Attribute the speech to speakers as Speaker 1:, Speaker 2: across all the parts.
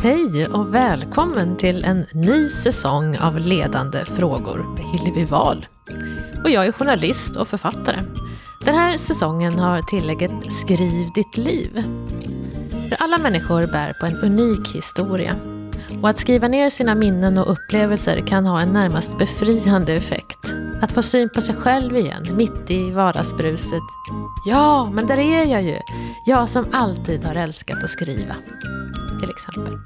Speaker 1: Hej och välkommen till en ny säsong av Ledande frågor med Hillevi Wahl. Och jag är journalist och författare. Den här säsongen har tillägget Skriv ditt liv. För alla människor bär på en unik historia. Och att skriva ner sina minnen och upplevelser kan ha en närmast befriande effekt. Att få syn på sig själv igen, mitt i vardagsbruset. Ja, men där är jag ju! Jag som alltid har älskat att skriva till exempel.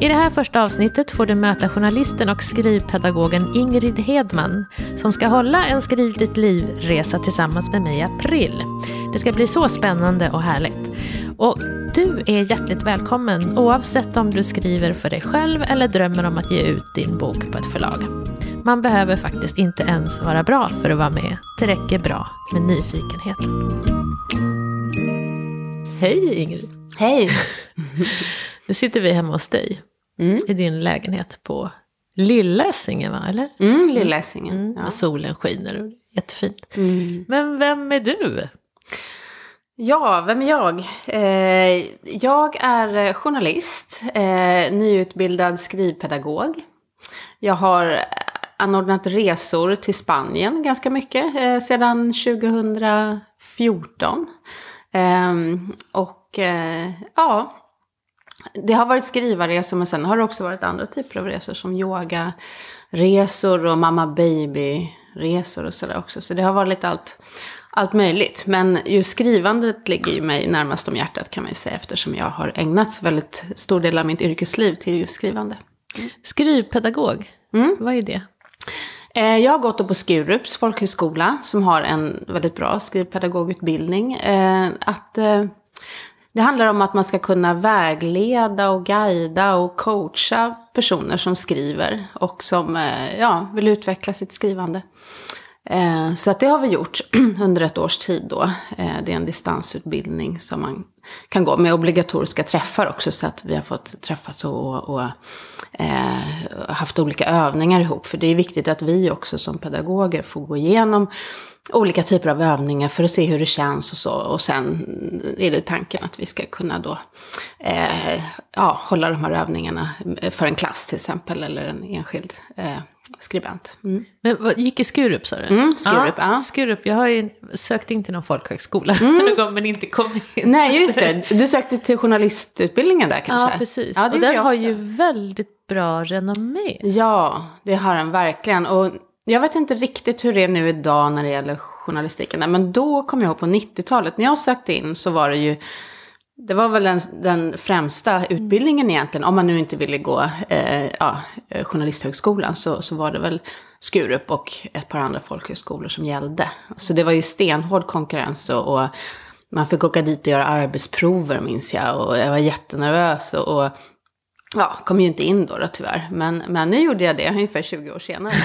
Speaker 1: I det här första avsnittet får du möta journalisten och skrivpedagogen Ingrid Hedman som ska hålla en Skriv ditt liv-resa tillsammans med mig i april. Det ska bli så spännande och härligt. Och du är hjärtligt välkommen oavsett om du skriver för dig själv eller drömmer om att ge ut din bok på ett förlag. Man behöver faktiskt inte ens vara bra för att vara med. Det räcker bra med nyfikenhet. Hej Ingrid!
Speaker 2: Hej!
Speaker 1: nu sitter vi hemma hos dig mm. i din lägenhet på Lilla Essingen, va? Eller?
Speaker 2: Mm, Lilla Essingen. Mm,
Speaker 1: ja. Solen skiner och jättefint. Mm. Men vem är du?
Speaker 2: Ja, vem är jag? Eh, jag är journalist, eh, nyutbildad skrivpedagog. Jag har anordnat resor till Spanien ganska mycket eh, sedan 2014. Ehm, och eh, ja, det har varit skrivarresor men sen har det också varit andra typer av resor som yogaresor och mamma baby-resor och sådär också. Så det har varit lite allt, allt möjligt. Men just skrivandet ligger ju mig närmast om hjärtat kan man ju säga eftersom jag har ägnat väldigt stor del av mitt yrkesliv till just skrivande.
Speaker 1: Mm. Skrivpedagog, mm. vad är det?
Speaker 2: Eh, jag har gått på Skurups folkhögskola som har en väldigt bra skrivpedagogutbildning. Eh, att eh, det handlar om att man ska kunna vägleda och guida och coacha personer som skriver och som eh, ja, vill utveckla sitt skrivande. Eh, så att det har vi gjort under ett års tid då. Eh, det är en distansutbildning som man kan gå med obligatoriska träffar också så att vi har fått träffas och, och eh, haft olika övningar ihop. För det är viktigt att vi också som pedagoger får gå igenom olika typer av övningar för att se hur det känns och så. Och sen är det tanken att vi ska kunna då eh, ja, hålla de här övningarna för en klass till exempel eller en enskild eh, skribent.
Speaker 1: Mm. Men vad, gick i Skurup sa du?
Speaker 2: Mm, Skurup, ja.
Speaker 1: ja. Skurup, jag har ju sökt in till någon folkhögskola mm. gång men inte kommit in.
Speaker 2: Nej, just det. Du sökte till journalistutbildningen där kanske?
Speaker 1: Ja, precis. Ja, och den har ju väldigt bra renommé.
Speaker 2: Ja, det har den verkligen. Och jag vet inte riktigt hur det är nu idag när det gäller journalistiken. Men då kom jag ihåg på 90-talet, när jag sökte in så var det ju det var väl den, den främsta utbildningen egentligen, om man nu inte ville gå eh, ja, eh, journalisthögskolan, så, så var det väl Skurup och ett par andra folkhögskolor som gällde. Så det var ju stenhård konkurrens och, och man fick åka dit och göra arbetsprover minns jag, och jag var jättenervös. Och, och ja, kom ju inte in då, då tyvärr, men, men nu gjorde jag det ungefär 20 år senare.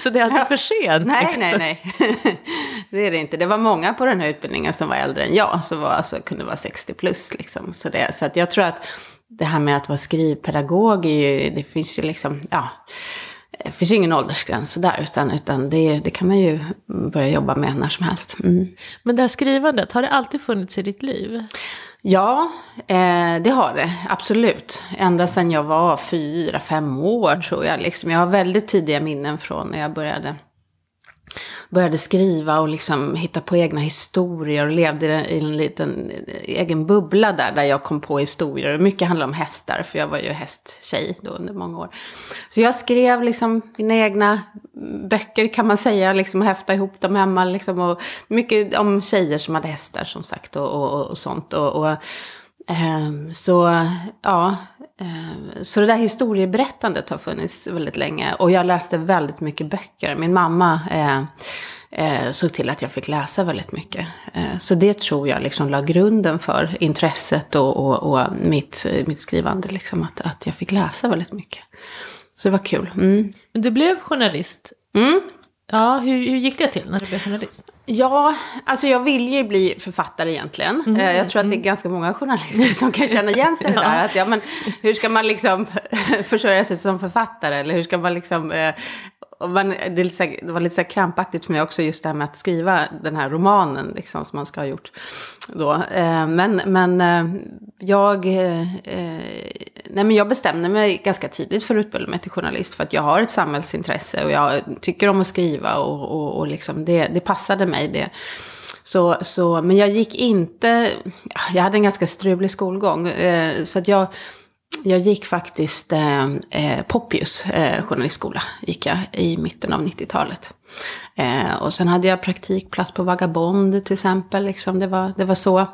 Speaker 1: Så det är aldrig för sent?
Speaker 2: Nej, liksom. nej, nej. det är det inte. Det var många på den här utbildningen som var äldre än jag, som var, alltså, kunde vara 60 plus. Liksom. Så, det, så att jag tror att det här med att vara skrivpedagog, är ju, det finns ju liksom, ja, det finns ju ingen åldersgräns sådär, utan, utan det, det kan man ju börja jobba med när som helst. Mm.
Speaker 1: Men det här skrivandet, har det alltid funnits i ditt liv?
Speaker 2: Ja, eh, det har det. Absolut. Ända sedan jag var fyra, fem år tror jag. Liksom. Jag har väldigt tidiga minnen från när jag började började skriva och liksom hitta på egna historier och levde i en liten eh, egen bubbla där, där jag kom på historier. Mycket handlade om hästar, för jag var ju hästtjej då under många år. Så jag skrev liksom mina egna böcker kan man säga, liksom och häftade ihop dem hemma. Liksom, och mycket om tjejer som hade hästar som sagt och, och, och sånt. Och, och eh, så ja, så det där historieberättandet har funnits väldigt länge. Och jag läste väldigt mycket böcker. Min mamma eh, eh, såg till att jag fick läsa väldigt mycket. Eh, så det tror jag liksom la grunden för intresset och, och, och mitt, mitt skrivande. Liksom, att, att jag fick läsa väldigt mycket. Så det var kul. Mm.
Speaker 1: Du blev journalist.
Speaker 2: Mm.
Speaker 1: Ja, hur, hur gick det till när du blev journalist?
Speaker 2: Ja, alltså jag vill ju bli författare egentligen. Mm. Eh, jag tror att det är ganska många journalister som kan känna igen sig i det där. Att, ja, men hur ska man liksom försörja sig som författare? Eller hur ska man liksom... Eh, man, det, så, det, var lite så krampaktigt för mig också just det här med att skriva den här romanen liksom, som man ska ha gjort. Då. Eh, men men eh, jag, eh, eh, nej men jag bestämde mig ganska tidigt för att utbilda mig till journalist. För att jag har ett samhällsintresse och jag tycker om att skriva. Och, och, och liksom det, det passade mig. Det. Så, så, men jag gick inte, jag hade en ganska strulig skolgång. Eh, så att jag jag gick faktiskt eh, eh, Poppius eh, journalistskola gick jag i mitten av 90-talet. Eh, och sen hade jag praktikplats på Vagabond till exempel. Liksom. Det, var, det var så.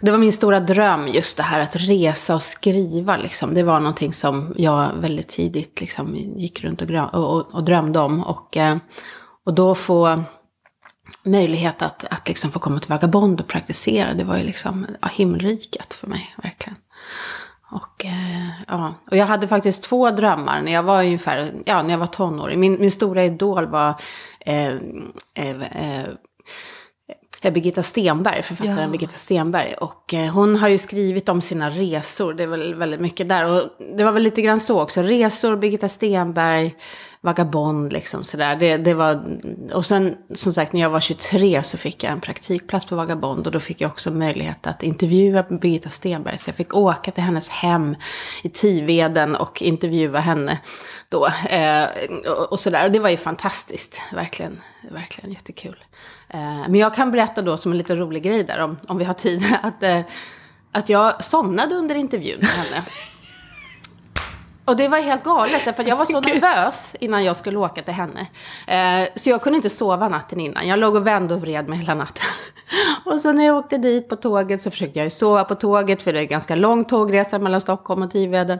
Speaker 2: Det var min stora dröm just det här att resa och skriva. Liksom. Det var någonting som jag väldigt tidigt liksom, gick runt och, och, och drömde om. Och, eh, och då få möjlighet att, att liksom få komma till Vagabond och praktisera. Det var ju liksom ja, himmelriket för mig, verkligen. Och, eh, ja. och jag hade faktiskt två drömmar när jag var ungefär, ja, när jag var tonåring. Min, min stora idol var eh, eh, eh, eh Birgitta Stenberg, författaren ja. Birgitta Stenberg. Och eh, hon har ju skrivit om sina resor, det är väl väldigt mycket där. Och det var väl lite grann så också, resor, Birgitta Stenberg, vagabond liksom sådär. Det, det var, och sen som sagt när jag var 23 så fick jag en praktikplats på Vagabond och då fick jag också möjlighet att intervjua Birgitta Stenberg. Så jag fick åka till hennes hem i Tiveden och intervjua henne då. Eh, och, och sådär. Det var ju fantastiskt, verkligen, verkligen jättekul. Eh, men jag kan berätta då som en lite rolig grej där om, om vi har tid. Att, eh, att jag somnade under intervjun med henne. Och det var helt galet, för jag var så nervös innan jag skulle åka till henne. Eh, så jag kunde inte sova natten innan. Jag låg och vände och vred mig hela natten. och så när jag åkte dit på tåget så försökte jag ju sova på tåget, för det är en ganska lång tågresa mellan Stockholm och Tiveden.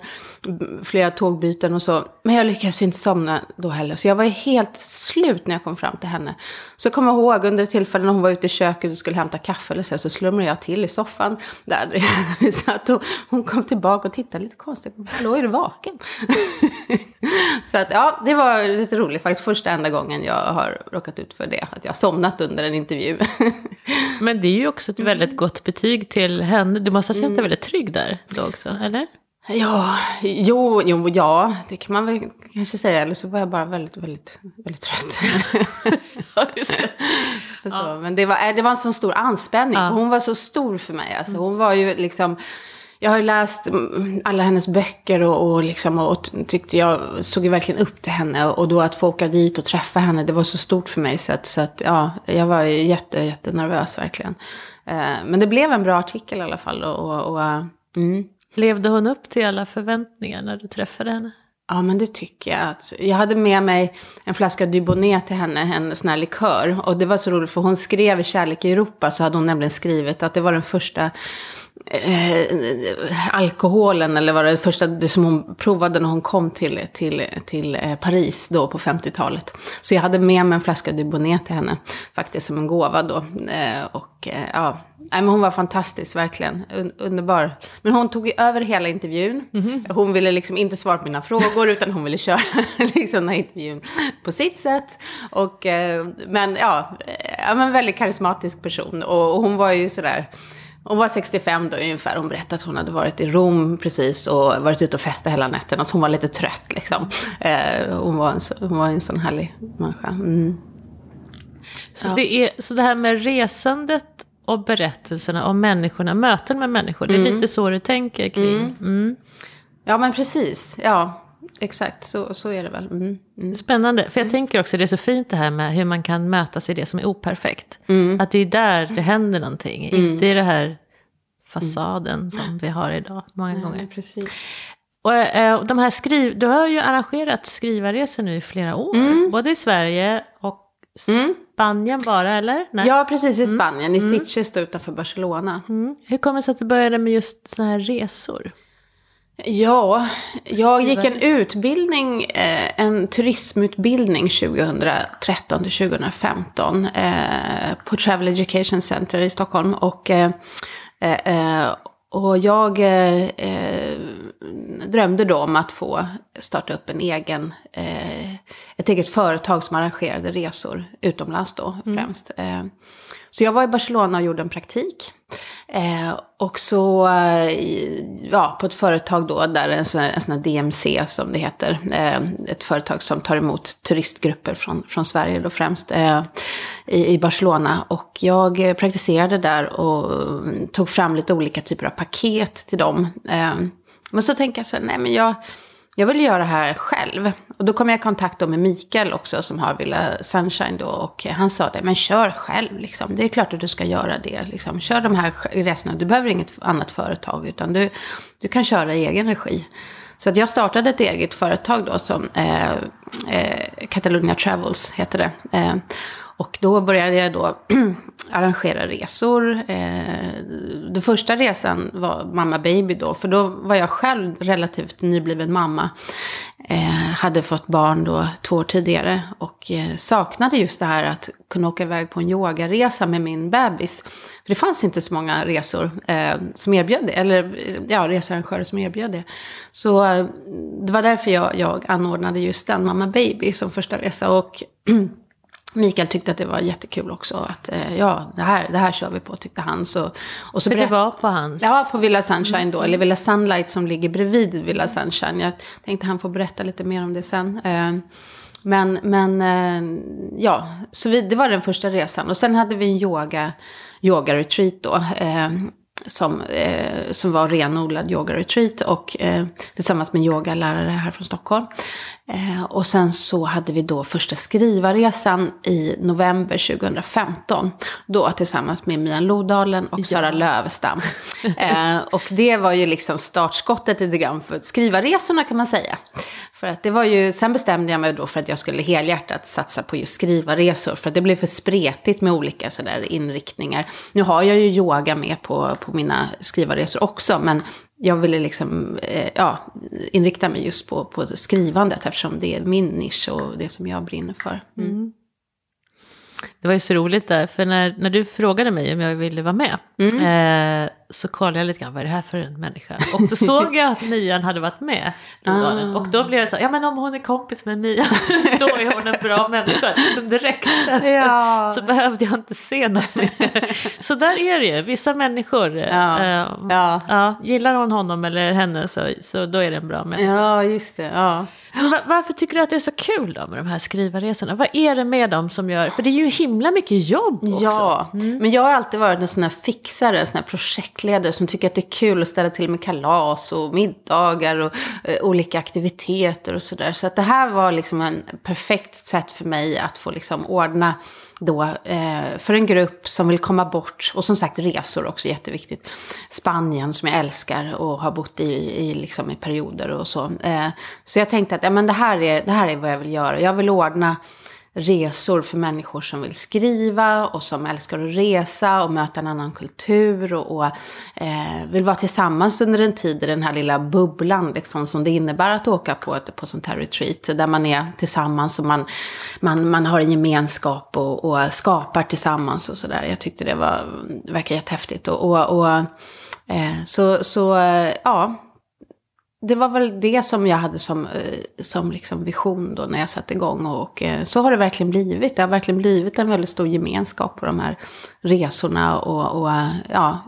Speaker 2: Flera tågbyten och så. Men jag lyckades inte somna då heller, så jag var helt slut när jag kom fram till henne. Så jag kommer ihåg under tillfällen när hon var ute i köket och skulle hämta kaffe eller så, så slumrade jag till i soffan. Där så att hon kom tillbaka och tittade lite konstigt. Hallå, är du vaken? så att ja, det var lite roligt faktiskt. Första enda gången jag har råkat ut för det. Att jag har somnat under en intervju.
Speaker 1: Men det är ju också ett väldigt gott betyg till henne. Du måste ha känt dig mm. väldigt trygg där då också, eller?
Speaker 2: Ja, jo, jo, ja, det kan man väl kanske säga. Eller så var jag bara väldigt, väldigt, väldigt trött. ja, det. Ja. Men det var, det var en sån stor anspänning. Ja. Hon var så stor för mig. Alltså, hon var ju liksom jag har ju läst mm, alla hennes böcker och, och, liksom, och tyckte jag såg ju verkligen upp till henne. Och då att få åka dit och träffa henne, det var så stort för mig. Så att, så att ja, jag var jätte, jättenervös verkligen. Eh, men det blev en bra artikel i alla fall. Och, och, mm.
Speaker 1: Levde hon upp till alla förväntningar när du träffade henne?
Speaker 2: Ja, men det tycker jag. Jag hade med mig en flaska Dubonnet till henne, en sån här likör. Och det var så roligt, för hon skrev i Kärlek i Europa, så hade hon nämligen skrivit att det var den första eh, alkoholen, eller var det första som hon provade när hon kom till, till, till eh, Paris då på 50-talet. Så jag hade med mig en flaska Dubonnet till henne, faktiskt som en gåva då. Eh, och ja, Nej, men hon var fantastisk, verkligen. Un underbar. Men hon tog över hela intervjun. Mm -hmm. Hon ville liksom inte svara på mina frågor, utan hon ville köra liksom, den här intervjun på sitt sätt. Och, men ja, ja men väldigt karismatisk person. Och, och hon var ju sådär hon var 65 då ungefär. Hon berättade att hon hade varit i Rom precis och varit ute och festat hela natten. Att hon var lite trött liksom. Eh, hon, var en, hon var en sån härlig människa. Mm.
Speaker 1: Så, ja. det är, så det här med resandet och berättelserna om människorna, möten med människor. Det är mm. lite så du tänker kring. Mm.
Speaker 2: mm. Ja, men precis. Ja, exakt. Så, så är det väl. Mm.
Speaker 1: Mm. Spännande. För jag tänker också, det är så fint det här med hur man kan mötas i det som är operfekt. Att det är där det händer någonting. Inte i det här fasaden som vi har idag många gånger.
Speaker 2: Precis.
Speaker 1: Och, och de här skriv, du har ju arrangerat skrivarresor nu i flera år. Mm. Både i Sverige och mm. Spanien bara, eller?
Speaker 2: Nej. Ja, precis i mm. Spanien. Mm. I Sitges utanför Barcelona.
Speaker 1: Mm. Hur kommer det sig att du började med just sådana här resor?
Speaker 2: Ja, jag gick en utbildning, eh, en turismutbildning 2013 till 2015 eh, på Travel Education Center i Stockholm. Och, eh, och jag drömde då om att få starta upp en egen, ett eget företag som arrangerade resor utomlands då mm. främst. Eh, så jag var i Barcelona och gjorde en praktik. Eh, och så, eh, ja, på ett företag då, där en sån, här, en sån här DMC som det heter. Eh, ett företag som tar emot turistgrupper från, från Sverige då främst. Eh, i, I Barcelona. Och jag eh, praktiserade där och eh, tog fram lite olika typer av paket till dem. Eh, men så tänkte jag så här, nej men jag jag ville göra det här själv. Och då kom jag i kontakt med Mikael också som har Villa Sunshine då. Och han sa det, men kör själv liksom. Det är klart att du ska göra det. Liksom. Kör de här resorna. Du behöver inget annat företag utan du, du kan köra i egen regi. Så att jag startade ett eget företag då som eh, eh, Catalonia Travels heter det. Eh, och då började jag då arrangera resor. Eh, den första resan var mamma baby då, för då var jag själv relativt nybliven mamma. Eh, hade fått barn då två år tidigare och eh, saknade just det här att kunna åka iväg på en yogaresa med min bebis. För det fanns inte så många resor eh, som erbjöd det, eller ja, researrangörer som erbjöd det. Så eh, det var därför jag, jag anordnade just den, mamma baby, som första resa. Och Mikael tyckte att det var jättekul också. Att eh, ja, det här, det här kör vi på, tyckte han. Så,
Speaker 1: och så För det var på hans?
Speaker 2: Ja, på Villa Sunshine då. Eller Villa Sunlight som ligger bredvid Villa Sunshine. Jag tänkte han får berätta lite mer om det sen. Eh, men, men eh, ja, så vi, det var den första resan. Och sen hade vi en yoga, yoga retreat då som, som var renodlad yoga-retreat och tillsammans med yogalärare här från Stockholm. Eh, och sen så hade vi då första skrivarresan i november 2015. Då tillsammans med Mian Lodalen och Sara ja. Lövstam. Eh, och det var ju liksom startskottet lite grann för skrivarresorna kan man säga. För att det var ju, sen bestämde jag mig då för att jag skulle helhjärtat satsa på just skrivarresor. För att det blev för spretigt med olika sådär inriktningar. Nu har jag ju yoga med på, på mina skrivarresor också. Men jag ville liksom, eh, ja, inrikta mig just på, på skrivandet. Eftersom det är min nisch och det som jag brinner för. Mm. Mm.
Speaker 1: Det var ju så roligt där, för när, när du frågade mig om jag ville vara med, mm. eh, så kollade jag lite grann, vad är det här för en människa? Och så såg jag att Mian hade varit med. Ah. Och då blev jag så, ja men om hon är kompis med Mian, då är hon en bra människa. Liksom direkt ja. så behövde jag inte se något mer. Så där är det ju, vissa människor, ja. Eh, ja. Ja, gillar hon honom eller henne så, så då är det en bra människa.
Speaker 2: Ja, just det. Ja.
Speaker 1: Varför tycker du att det är så kul då med de här skrivarresorna? Vad är det med dem som gör, för det är ju himla mycket jobb också.
Speaker 2: Ja, mm. men jag har alltid varit en sån här fixare, en sån här projektledare som tycker att det är kul att ställa till med kalas och middagar och eh, olika aktiviteter och sådär. Så att det här var liksom en perfekt sätt för mig att få liksom ordna då eh, för en grupp som vill komma bort. Och som sagt resor också jätteviktigt. Spanien som jag älskar och har bott i, i, liksom i perioder och så. Eh, så jag tänkte att ja, men det, här är, det här är vad jag vill göra. Jag vill ordna resor för människor som vill skriva och som älskar att resa och möta en annan kultur och, och eh, vill vara tillsammans under en tid i den här lilla bubblan liksom, som det innebär att åka på ett på sånt här retreat. Där man är tillsammans och man, man, man har en gemenskap och, och skapar tillsammans och sådär. Jag tyckte det var, det verkar jättehäftigt. Och, och, och eh, så, så eh, ja det var väl det som jag hade som, eh, som liksom vision då när jag satte igång. Och eh, så har det verkligen blivit. Det har verkligen blivit en väldigt stor gemenskap på de här resorna. Och, och eh, ja,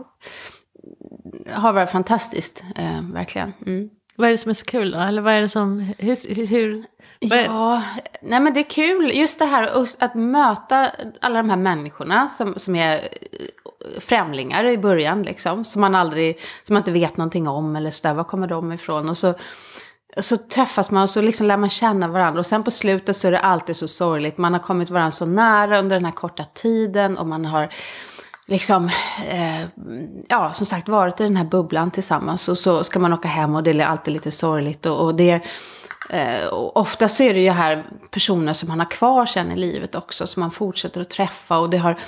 Speaker 2: har varit fantastiskt, eh, verkligen. Mm.
Speaker 1: Vad är det som är så kul då? Eller vad är det som, hur, hur
Speaker 2: Ja, nej men det är kul. Just det här att möta alla de här människorna som, som är eh, främlingar i början liksom. Som man aldrig, som man inte vet någonting om eller sådär, var kommer de ifrån? Och så, så träffas man och så liksom lär man känna varandra. Och sen på slutet så är det alltid så sorgligt. Man har kommit varandra så nära under den här korta tiden och man har liksom, eh, ja, som sagt varit i den här bubblan tillsammans. Och så ska man åka hem och det är alltid lite sorgligt. Och, och det, eh, och ofta så är det ju här personer som man har kvar sen i livet också, som man fortsätter att träffa. Och det har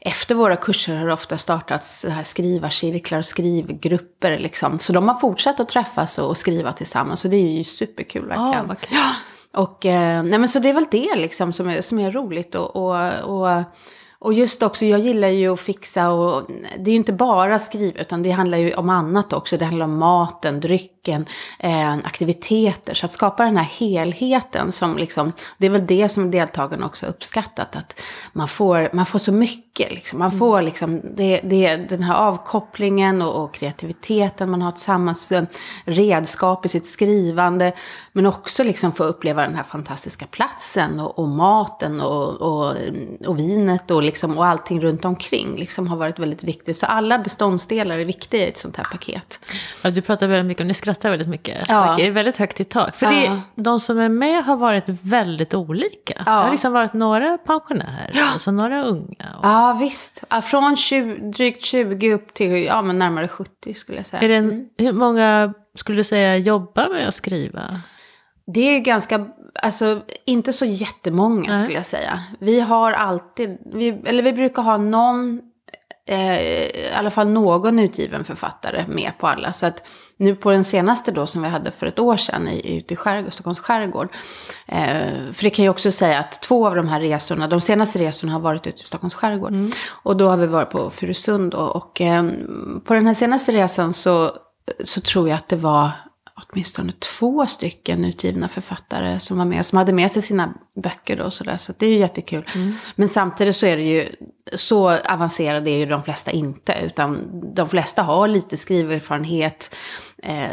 Speaker 2: efter våra kurser har det ofta startats här skrivarcirklar och skrivgrupper. Liksom. Så de har fortsatt att träffas och skriva tillsammans. Så det är ju superkul verkligen.
Speaker 1: Ah, ja,
Speaker 2: och, eh, nej, men så det är väl det liksom som är, som är roligt. och, och, och Och just också, jag gillar ju att fixa och det är ju inte bara skriva utan det handlar ju om annat också. Det handlar om maten, drycken, eh, aktiviteter. Så att skapa den här helheten som liksom, det är väl det som deltagarna också uppskattat. Att man får, man får så mycket liksom. Man får liksom, det, det, den här avkopplingen och, och kreativiteten. Man har tillsammans redskap i sitt skrivande. Men också liksom få uppleva den här fantastiska platsen och, och maten och, och, och vinet och, liksom, och allting runt omkring liksom har varit väldigt viktigt. Så alla beståndsdelar är viktiga i ett sånt här paket.
Speaker 1: Ja, du pratar väldigt mycket och ni skrattar väldigt mycket. Ja. Det är väldigt högt i tak. För det, de som är med har varit väldigt olika. Ja. Det har liksom varit några pensionärer, ja. alltså några unga.
Speaker 2: Och... Ja, visst. Från 20, drygt 20 upp till ja, men närmare 70 skulle jag säga.
Speaker 1: Är det en, mm. Hur många skulle du säga jobbar med att skriva?
Speaker 2: Det är ganska, alltså inte så jättemånga Nej. skulle jag säga. Vi har alltid, vi, eller vi brukar ha någon, eh, i alla fall någon utgiven författare med på alla. Så att nu på den senaste då som vi hade för ett år sedan i, ute i skärgård, Stockholms skärgård. Eh, för det kan jag också säga att två av de här resorna, de senaste resorna har varit ute i Stockholms skärgård. Mm. Och då har vi varit på Furusund och, och eh, på den här senaste resan så, så tror jag att det var åtminstone två stycken utgivna författare som var med, som hade med sig sina böcker då så där, så det är ju jättekul. Mm. Men samtidigt så är det ju, så avancerade är ju de flesta inte, utan de flesta har lite skriverfarenhet. Eh,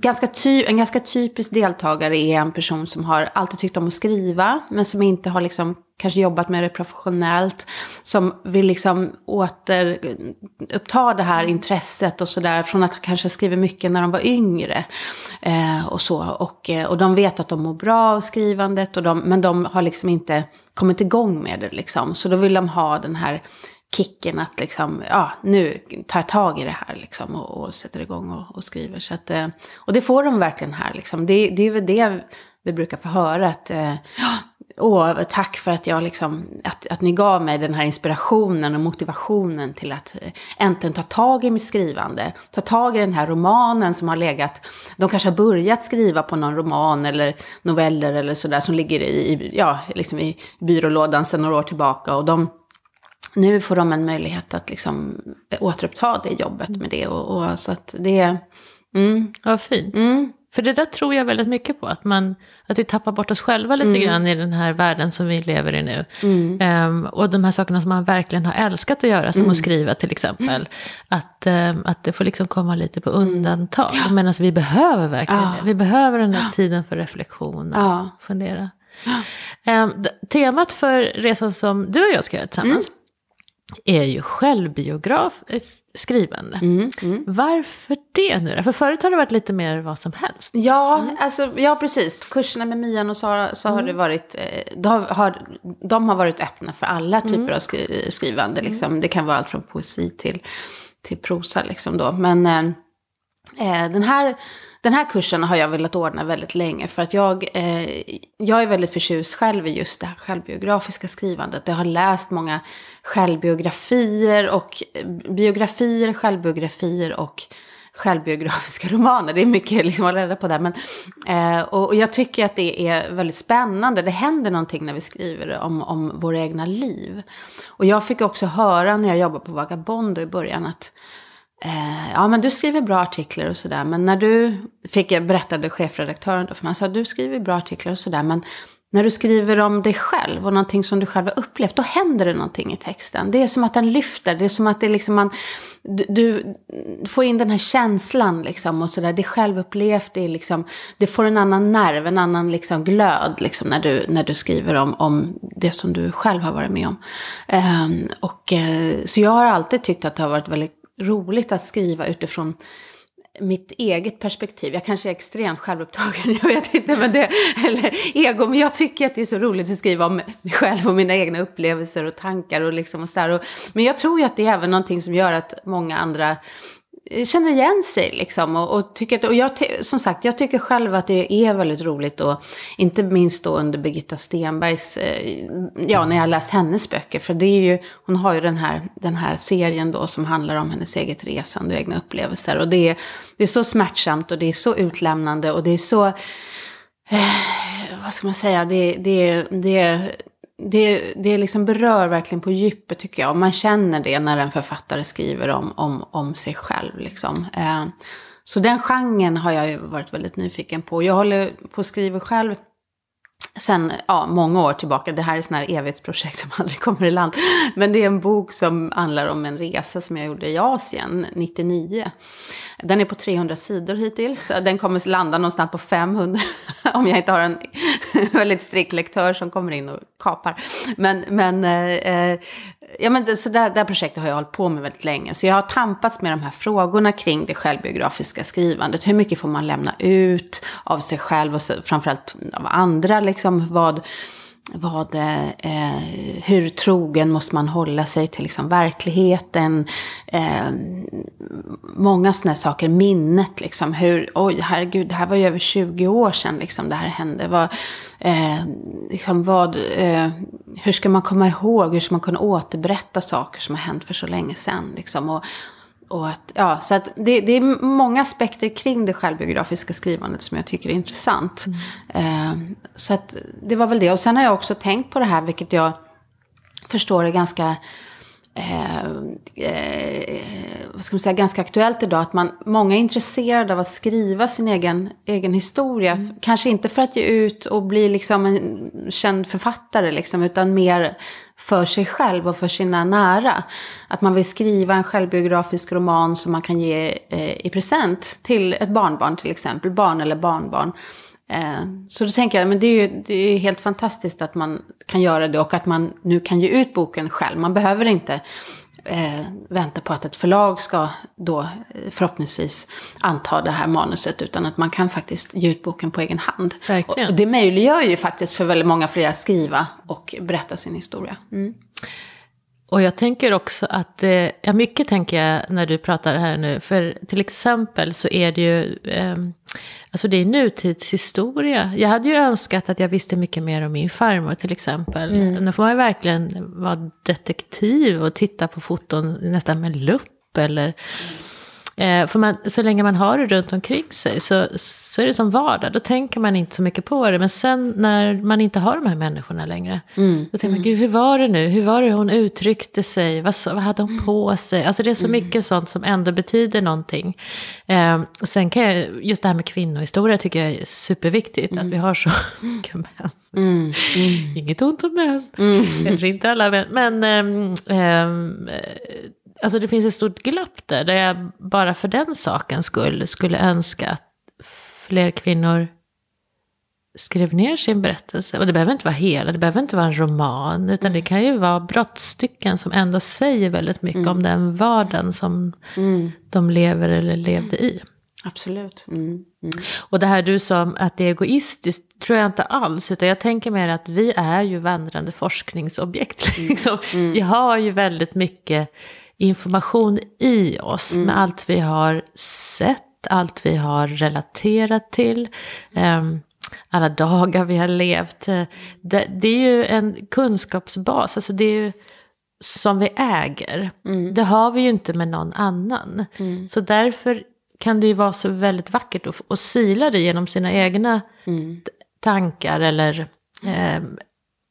Speaker 2: ganska ty, en ganska typisk deltagare är en person som har alltid tyckt om att skriva, men som inte har liksom kanske jobbat med det professionellt, som vill liksom återuppta det här intresset och sådär, från att kanske skriva mycket när de var yngre. Eh, och så. Och, eh, och de vet att de mår bra av skrivandet, och de, men de har liksom inte kommit igång med det liksom. Så då vill de ha den här kicken att liksom, ja, nu tar jag tag i det här liksom och, och sätter igång och, och skriver. Så att, eh, och det får de verkligen här liksom. Det, det är väl det vi brukar få höra att, ja, Åh, tack för att, jag liksom, att, att ni gav mig den här inspirationen och motivationen till att eh, äntligen ta tag i mitt skrivande. Ta tag i den här romanen som har legat, de kanske har börjat skriva på någon roman eller noveller eller sådär som ligger i, ja, liksom i byrålådan sedan några år tillbaka. Och de, nu får de en möjlighet att liksom återuppta det jobbet med det. Och, och så att det...
Speaker 1: Mm. Ja, fint. Mm. För det där tror jag väldigt mycket på, att, man, att vi tappar bort oss själva lite mm. grann i den här världen som vi lever i nu. Mm. Um, och de här sakerna som man verkligen har älskat att göra, som mm. att skriva till exempel. Att, um, att det får liksom komma lite på mm. undantag. Ja. Medan vi behöver verkligen ja. det. Vi behöver den här tiden för reflektion och ja. fundera. Um, temat för resan som du och jag ska göra tillsammans, mm är ju självbiografiskt skrivande. Mm, mm. Varför det nu? För förut har det varit lite mer vad som helst.
Speaker 2: Ja, mm. alltså, ja precis. På kurserna med Mian och Sara så har mm. det varit, eh, de har, de har varit öppna för alla typer mm. av skri skrivande. Mm. Liksom. Det kan vara allt från poesi till, till prosa. Liksom då. Men eh, eh den här den här kursen har jag velat ordna väldigt länge för att jag, eh, jag är väldigt förtjust själv i just det här självbiografiska skrivandet. Jag har läst många självbiografier och eh, biografier, självbiografier och självbiografiska romaner. Det är mycket liksom att reda på där. Men, eh, och jag tycker att det är väldigt spännande. Det händer någonting när vi skriver om, om våra egna liv. Och jag fick också höra när jag jobbade på Vagabondo i början att Eh, ja, men du skriver bra artiklar och sådär. Men när du, fick jag berättade chefredaktören då för mig, sa du skriver bra artiklar och sådär. Men när du skriver om dig själv och någonting som du själv har upplevt, då händer det någonting i texten. Det är som att den lyfter, det är som att det liksom man, du, du får in den här känslan liksom och sådär. Det är självupplevt, det, är liksom, det får en annan nerv, en annan liksom glöd liksom när, du, när du skriver om, om det som du själv har varit med om. Um, och, eh, så jag har alltid tyckt att det har varit väldigt roligt att skriva utifrån mitt eget perspektiv. Jag kanske är extremt självupptagen, jag vet inte, men det, eller ego, men jag tycker att det är så roligt att skriva om mig själv och mina egna upplevelser och tankar och liksom och sådär. Och, men jag tror ju att det är även någonting som gör att många andra känner igen sig liksom. Och, och tycker att, och jag, som sagt, jag tycker själv att det är väldigt roligt och inte minst då under Birgitta Stenbergs, eh, ja när jag har läst hennes böcker. För det är ju, hon har ju den här, den här serien då som handlar om hennes eget resande och egna upplevelser. Och det är, det är så smärtsamt och det är så utlämnande och det är så, eh, vad ska man säga, det, det, det det, det liksom berör verkligen på djupet tycker jag. Och man känner det när en författare skriver om, om, om sig själv. Liksom. Eh, så den genren har jag ju varit väldigt nyfiken på. Jag håller på att skriva själv sen ja, många år tillbaka. Det här är sådana här evighetsprojekt som aldrig kommer i land. Men det är en bok som handlar om en resa som jag gjorde i Asien 99. Den är på 300 sidor hittills. Den kommer landa någonstans på 500 om jag inte har en väldigt strikt lektör som kommer in och kapar. Men, men, eh, eh ja, men så där, det här projektet har jag hållit på med väldigt länge. Så jag har tampats med de här frågorna kring det självbiografiska skrivandet. Hur mycket får man lämna ut av sig själv och framförallt av andra? Liksom, vad vad, eh, hur trogen måste man hålla sig till liksom verkligheten? Eh, många sådana saker, minnet liksom. Hur, oj, herregud, det här var ju över 20 år sedan liksom det här hände. Vad, eh, liksom vad, eh, hur ska man komma ihåg, hur ska man kunna återberätta saker som har hänt för så länge sedan? Liksom? Och, och att, ja, så att det, det, är många aspekter kring det självbiografiska skrivandet som jag tycker är intressant. Mm. Eh, så att det var väl det. Och sen har jag också tänkt på det här, vilket jag förstår är ganska Eh, eh, vad ska man säga, ganska aktuellt idag. Att man, många är intresserade av att skriva sin egen, egen historia. Mm. Kanske inte för att ge ut och bli liksom en känd författare, liksom, utan mer för sig själv och för sina nära. Att man vill skriva en självbiografisk roman som man kan ge eh, i present till ett barnbarn till exempel, barn eller barnbarn. Eh, så då tänker jag, men det är ju det är helt fantastiskt att man kan göra det och att man nu kan ge ut boken själv. Man behöver inte eh, vänta på att ett förlag ska då eh, förhoppningsvis anta det här manuset. Utan att man kan faktiskt ge ut boken på egen hand.
Speaker 1: Verkligen.
Speaker 2: Och det möjliggör ju faktiskt för väldigt många fler att skriva och berätta sin historia. Mm.
Speaker 1: Och jag tänker också att, eh, ja mycket tänker jag när du pratar här nu, för till exempel så är det ju, eh, alltså det är nutidshistoria. Jag hade ju önskat att jag visste mycket mer om min farmor till exempel. Mm. Nu får man ju verkligen vara detektiv och titta på foton nästan med lupp eller Eh, för man, så länge man har det runt omkring sig så, så är det som vardag. Då tänker man inte så mycket på det. Men sen när man inte har de här människorna längre. Mm. Då tänker man, gud hur var det nu? Hur var det hon uttryckte sig? Vad, vad hade hon på sig? Alltså det är så mm. mycket sånt som ändå betyder någonting. Eh, sen kan jag, just det här med kvinnohistoria tycker jag är superviktigt. Mm. Att vi har så mycket män. Mm. Mm. Inget ont om män. Mm. Eller inte alla män. Men eh, alltså det finns ett stort glapp där, där jag bara för den sakens skull skulle önska att fler kvinnor skrev ner sin berättelse. Och det behöver inte vara hela, det behöver inte vara en roman, utan mm. det kan ju vara brottstycken som ändå säger väldigt mycket mm. om den vardagen som mm. de lever eller levde i.
Speaker 2: Absolut. Mm, mm.
Speaker 1: Och det här du sa att det är egoistiskt tror jag inte alls. Utan jag tänker mer att vi är ju vandrande forskningsobjekt. Mm. Liksom. Mm. Vi har ju väldigt mycket information i oss mm. med allt vi har sett, allt vi har relaterat till. Um, alla dagar vi har levt. Det, det, är ju en kunskapsbas, alltså det är ju som vi äger. Mm. Det har vi ju inte med någon annan. Mm. Så därför kan det ju vara så väldigt vackert att, att sila det genom sina egna mm. tankar eller eh,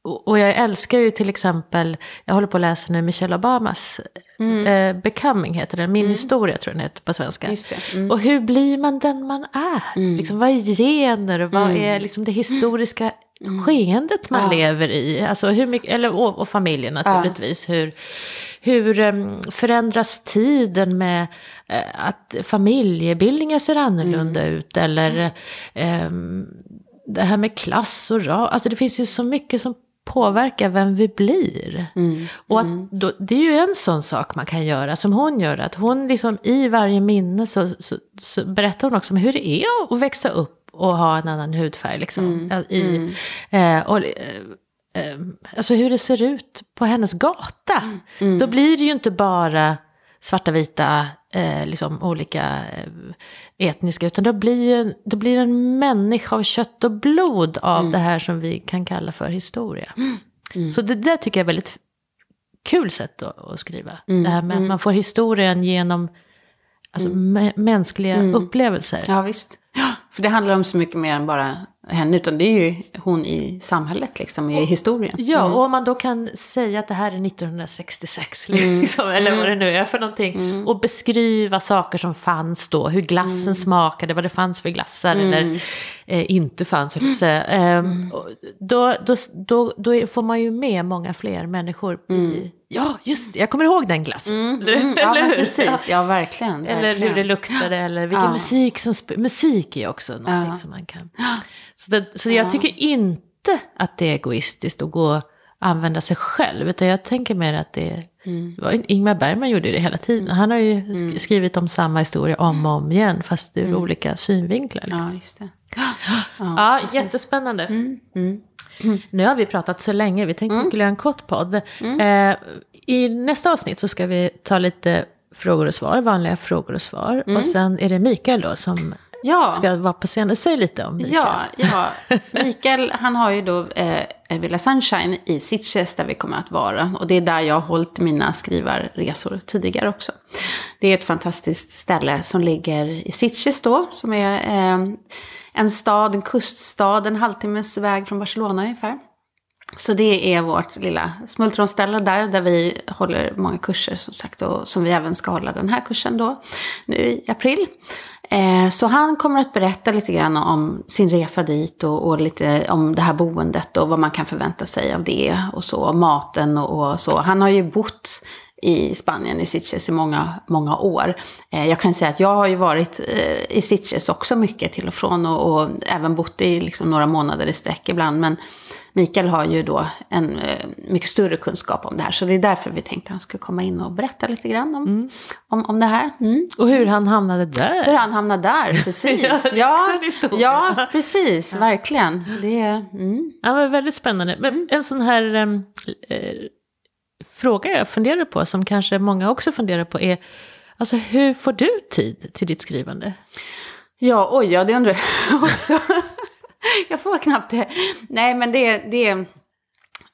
Speaker 1: och jag älskar ju till exempel, jag håller på att läsa nu Michelle Obamas mm. eh, Becoming, heter den, Min mm. historia tror jag den heter på svenska. Mm. Och hur blir man den man är? Mm. Liksom, vad är gener vad mm. är liksom, det historiska mm. skeendet man ja. lever i? Alltså, hur mycket, eller, och, och familjen naturligtvis. Ja. Hur, hur um, förändras tiden med uh, att familjebildningar ser annorlunda ut? Eller um, det här med klass och ras. Alltså det finns ju så mycket som påverka vem vi blir. Mm. Och att mm. då, det är ju en sån sak man kan göra, som hon gör. Att hon liksom i varje minne så, så, så berättar hon också om hur det är att växa upp och ha en annan hudfärg. Liksom, mm. i, mm. eh, och, eh, eh, alltså hur det ser ut på hennes gata. Då blir det ju inte bara svarta, vita, eh, liksom olika eh, etniska, utan då blir, då blir en människa av kött och blod av mm. det här som vi kan kalla för historia. Mm. Så det där tycker jag är väldigt kul sätt att, att skriva. Mm. Det här med att mm. man får historien genom alltså, mm. mänskliga mm. upplevelser.
Speaker 2: Ja, visst. Ja, för det handlar om så mycket mer än bara henne, utan det är ju hon i samhället, liksom, i historien.
Speaker 1: Ja, och om man då kan säga att det här är 1966, liksom, eller vad det nu är för någonting, och beskriva saker som fanns då, hur glassen smakade, vad det fanns för glassar, eller eh, inte fanns, jag säga. Och då, då, då, då får man ju med många fler människor i, ja, just det, jag kommer ihåg den glassen.
Speaker 2: Mm, ja,
Speaker 1: Eller
Speaker 2: men
Speaker 1: hur?
Speaker 2: precis. Ja, verkligen.
Speaker 1: Eller
Speaker 2: verkligen.
Speaker 1: hur det luktade, eller vilken
Speaker 2: Ja.
Speaker 1: musik som Musik är också någonting
Speaker 2: Ja.
Speaker 1: som man kan... Så, det, så jag tycker inte att det är egoistiskt att gå och använda sig själv, utan jag tänker mer att det.
Speaker 2: Mm.
Speaker 1: det var- Ingmar Bergman gjorde det hela tiden. Han har ju sk- skrivit om samma historia om och om igen, fast ur olika synvinklar. Liksom.
Speaker 2: Ja, just det.
Speaker 1: Ja, jättespännande. Nu har vi pratat så länge, vi tänkte att vi skulle göra en kort podd. Eh, I nästa avsnitt så ska vi ta lite frågor och svar, vanliga frågor och svar. Och sen är det Mikael då som
Speaker 2: Ja.
Speaker 1: ska vara på scenen. Säg lite om Mikael.
Speaker 2: Ja, ja. Mikael han har ju då eh, Villa Sunshine i Sitges där vi kommer att vara. Och det är där jag har hållit mina skrivarresor tidigare också. Det är ett fantastiskt ställe som ligger i Sitges då, som är eh, en stad, en kuststad, en halvtimmes väg från Barcelona ungefär. Så det är vårt lilla smultronställe där, där vi håller många kurser som sagt. Och som vi även ska hålla den här kursen då, nu i april. Eh, så han kommer att berätta lite grann om sin resa dit och, och lite om det här boendet och vad man kan förvänta sig av det och så, och maten och, och så. Han har ju bott i Spanien, i Sitges, i många, många år. Eh, jag kan säga att jag har ju varit eh, i Sitges också mycket till och från och, och även bott i liksom, några månader i sträck ibland. Men Mikael har ju då en eh, mycket större kunskap om det här. Så det är därför vi tänkte att han skulle komma in och berätta lite grann om, om, om det här. Mm.
Speaker 1: Och hur han hamnade där.
Speaker 2: Hur han hamnade där, precis.
Speaker 1: Ja,
Speaker 2: ja precis, verkligen. Det är, mm.
Speaker 1: Ja, men väldigt spännande. Men en sån här em, eh, fråga jag funderar på, som kanske många också funderar på, är alltså, hur får du tid till ditt skrivande?
Speaker 2: Ja, oj, ja, det undrar jag också. jag får knappt det. Nej, men det, det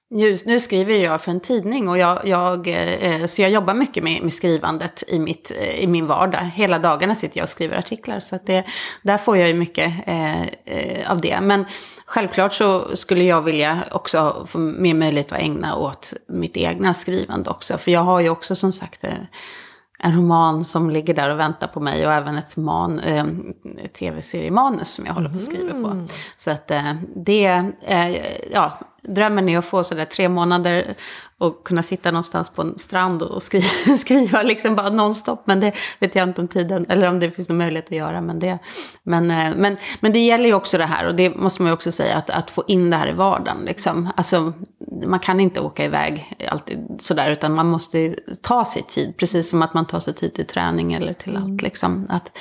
Speaker 2: nu, nu skriver jag för en tidning och jag, jag, eh, så jag jobbar mycket med, med skrivandet i, mitt, eh, i min vardag. Hela dagarna sitter jag och skriver artiklar. Så att det, där får jag ju mycket eh, eh, av det. Men självklart så skulle jag vilja också få mer möjlighet att ägna åt mitt egna skrivande också. För jag har ju också som sagt eh, en roman som ligger där och väntar på mig och även ett man, eh, tv-seriemanus som jag håller på att skriva på. Så att eh, det, eh, ja, drömmen är att få sådär tre månader och kunna sitta någonstans på en strand och skriva, skriva liksom bara nonstop. Men det vet jag inte om tiden, eller om det finns någon möjlighet att göra. Men det, men, eh, men, men det gäller ju också det här, och det måste man ju också säga, att, att få in det här i vardagen. Liksom. Alltså, man kan inte åka iväg alltid sådär, utan man måste ta sig tid. Precis som att man tar sig tid till träning eller till allt. Liksom. Att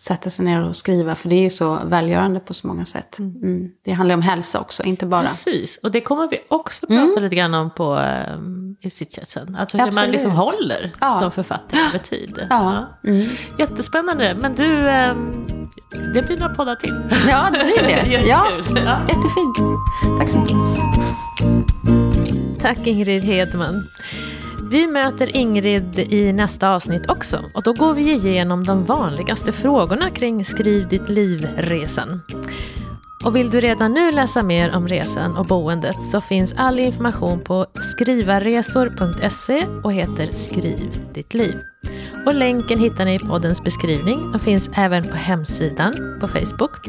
Speaker 2: sätta sig ner och skriva, för det är ju så välgörande på så många sätt. Mm. Det handlar om hälsa också, inte bara...
Speaker 1: Precis, och det kommer vi också prata lite grann om på, um, i sittchatsen. Alltså hur man
Speaker 2: Absolut.
Speaker 1: liksom håller
Speaker 2: Ja.
Speaker 1: som författare över tid.
Speaker 2: Ja. Mm.
Speaker 1: Jättespännande, men du, ehm, det blir några poddar till.
Speaker 2: Ja, det blir det. Ja.
Speaker 1: Ja.
Speaker 2: jättefint. Tack så mycket.
Speaker 1: Tack Ingrid Hedman. Vi möter Ingrid i nästa avsnitt också och då går vi igenom de vanligaste frågorna kring Skriv ditt liv-resan. Och vill du redan nu läsa mer om resan och boendet så finns all information på skrivarresor.se och heter Skriv ditt liv. Och länken hittar ni i poddens beskrivning och finns även på hemsidan på Facebook.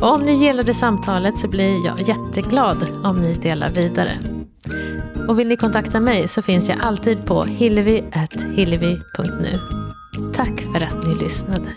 Speaker 1: Och om ni gillade samtalet så blir jag jätteglad om ni delar vidare. Och vill ni kontakta mig så finns jag alltid på hillevi.hillevi.nu. Tack för att ni lyssnade.